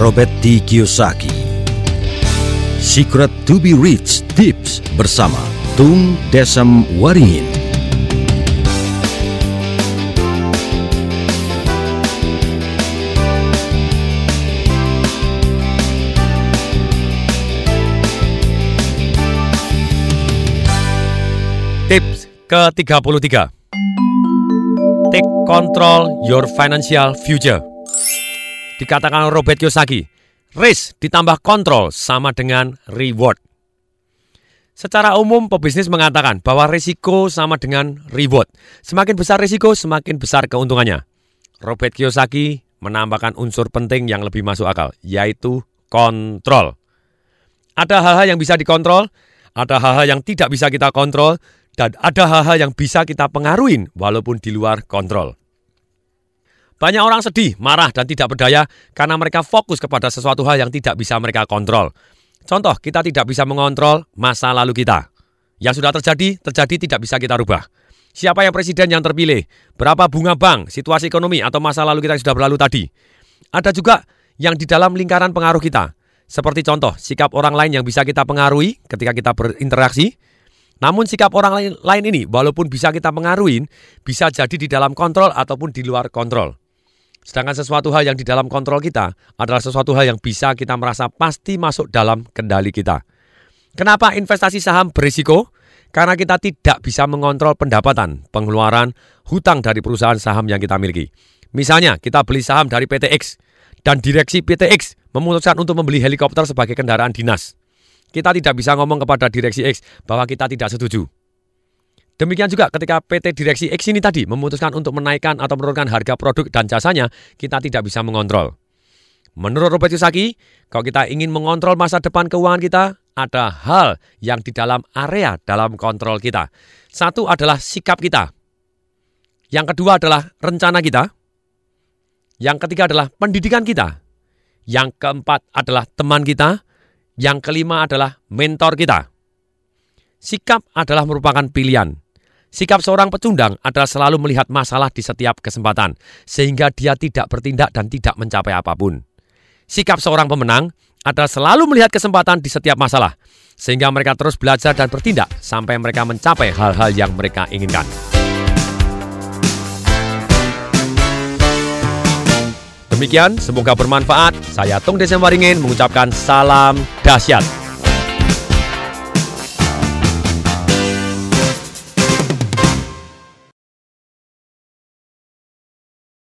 Robert T. Kiyosaki. Secret to be Rich Tips bersama Tung Desem Waringin. Tips ke-33 Take control your financial future Dikatakan Robert Kiyosaki Risk ditambah kontrol sama dengan reward. Secara umum pebisnis mengatakan bahwa risiko sama dengan reward. Semakin besar risiko semakin besar keuntungannya. Robert Kiyosaki menambahkan unsur penting yang lebih masuk akal Yaitu kontrol. Ada hal-hal yang bisa dikontrol ada hal-hal yang tidak bisa kita kontrol, dan ada hal-hal yang bisa kita pengaruhin walaupun di luar kontrol. Banyak orang sedih, marah, dan tidak berdaya karena mereka fokus kepada sesuatu hal yang tidak bisa mereka kontrol. Contoh, kita tidak bisa mengontrol masa lalu kita. Yang sudah terjadi, terjadi tidak bisa kita rubah. Siapa yang presiden yang terpilih, berapa bunga bank, situasi ekonomi, atau masa lalu kita yang sudah berlalu tadi. Ada juga yang di dalam lingkaran pengaruh kita. Seperti contoh, sikap orang lain yang bisa kita pengaruhi ketika kita berinteraksi, namun sikap orang lain, ini walaupun bisa kita pengaruhi, bisa jadi di dalam kontrol ataupun di luar kontrol. Sedangkan sesuatu hal yang di dalam kontrol kita adalah sesuatu hal yang bisa kita merasa pasti masuk dalam kendali kita. Kenapa investasi saham berisiko? Karena kita tidak bisa mengontrol pendapatan, pengeluaran, hutang dari perusahaan saham yang kita miliki. Misalnya, kita beli saham dari PT X dan direksi PT X memutuskan untuk membeli helikopter sebagai kendaraan dinas. Kita tidak bisa ngomong kepada direksi X bahwa kita tidak setuju. Demikian juga ketika PT Direksi X ini tadi memutuskan untuk menaikkan atau menurunkan harga produk dan jasanya, kita tidak bisa mengontrol. Menurut Robert Kiyosaki, kalau kita ingin mengontrol masa depan keuangan kita, ada hal yang di dalam area dalam kontrol kita. Satu adalah sikap kita. Yang kedua adalah rencana kita. Yang ketiga adalah pendidikan kita. Yang keempat adalah teman kita. Yang kelima adalah mentor kita. Sikap adalah merupakan pilihan. Sikap seorang pecundang adalah selalu melihat masalah di setiap kesempatan, sehingga dia tidak bertindak dan tidak mencapai apa pun. Sikap seorang pemenang adalah selalu melihat kesempatan di setiap masalah, sehingga mereka terus belajar dan bertindak sampai mereka mencapai hal-hal yang mereka inginkan. Demikian, semoga bermanfaat. Saya Tung Desem Waringin mengucapkan salam dahsyat.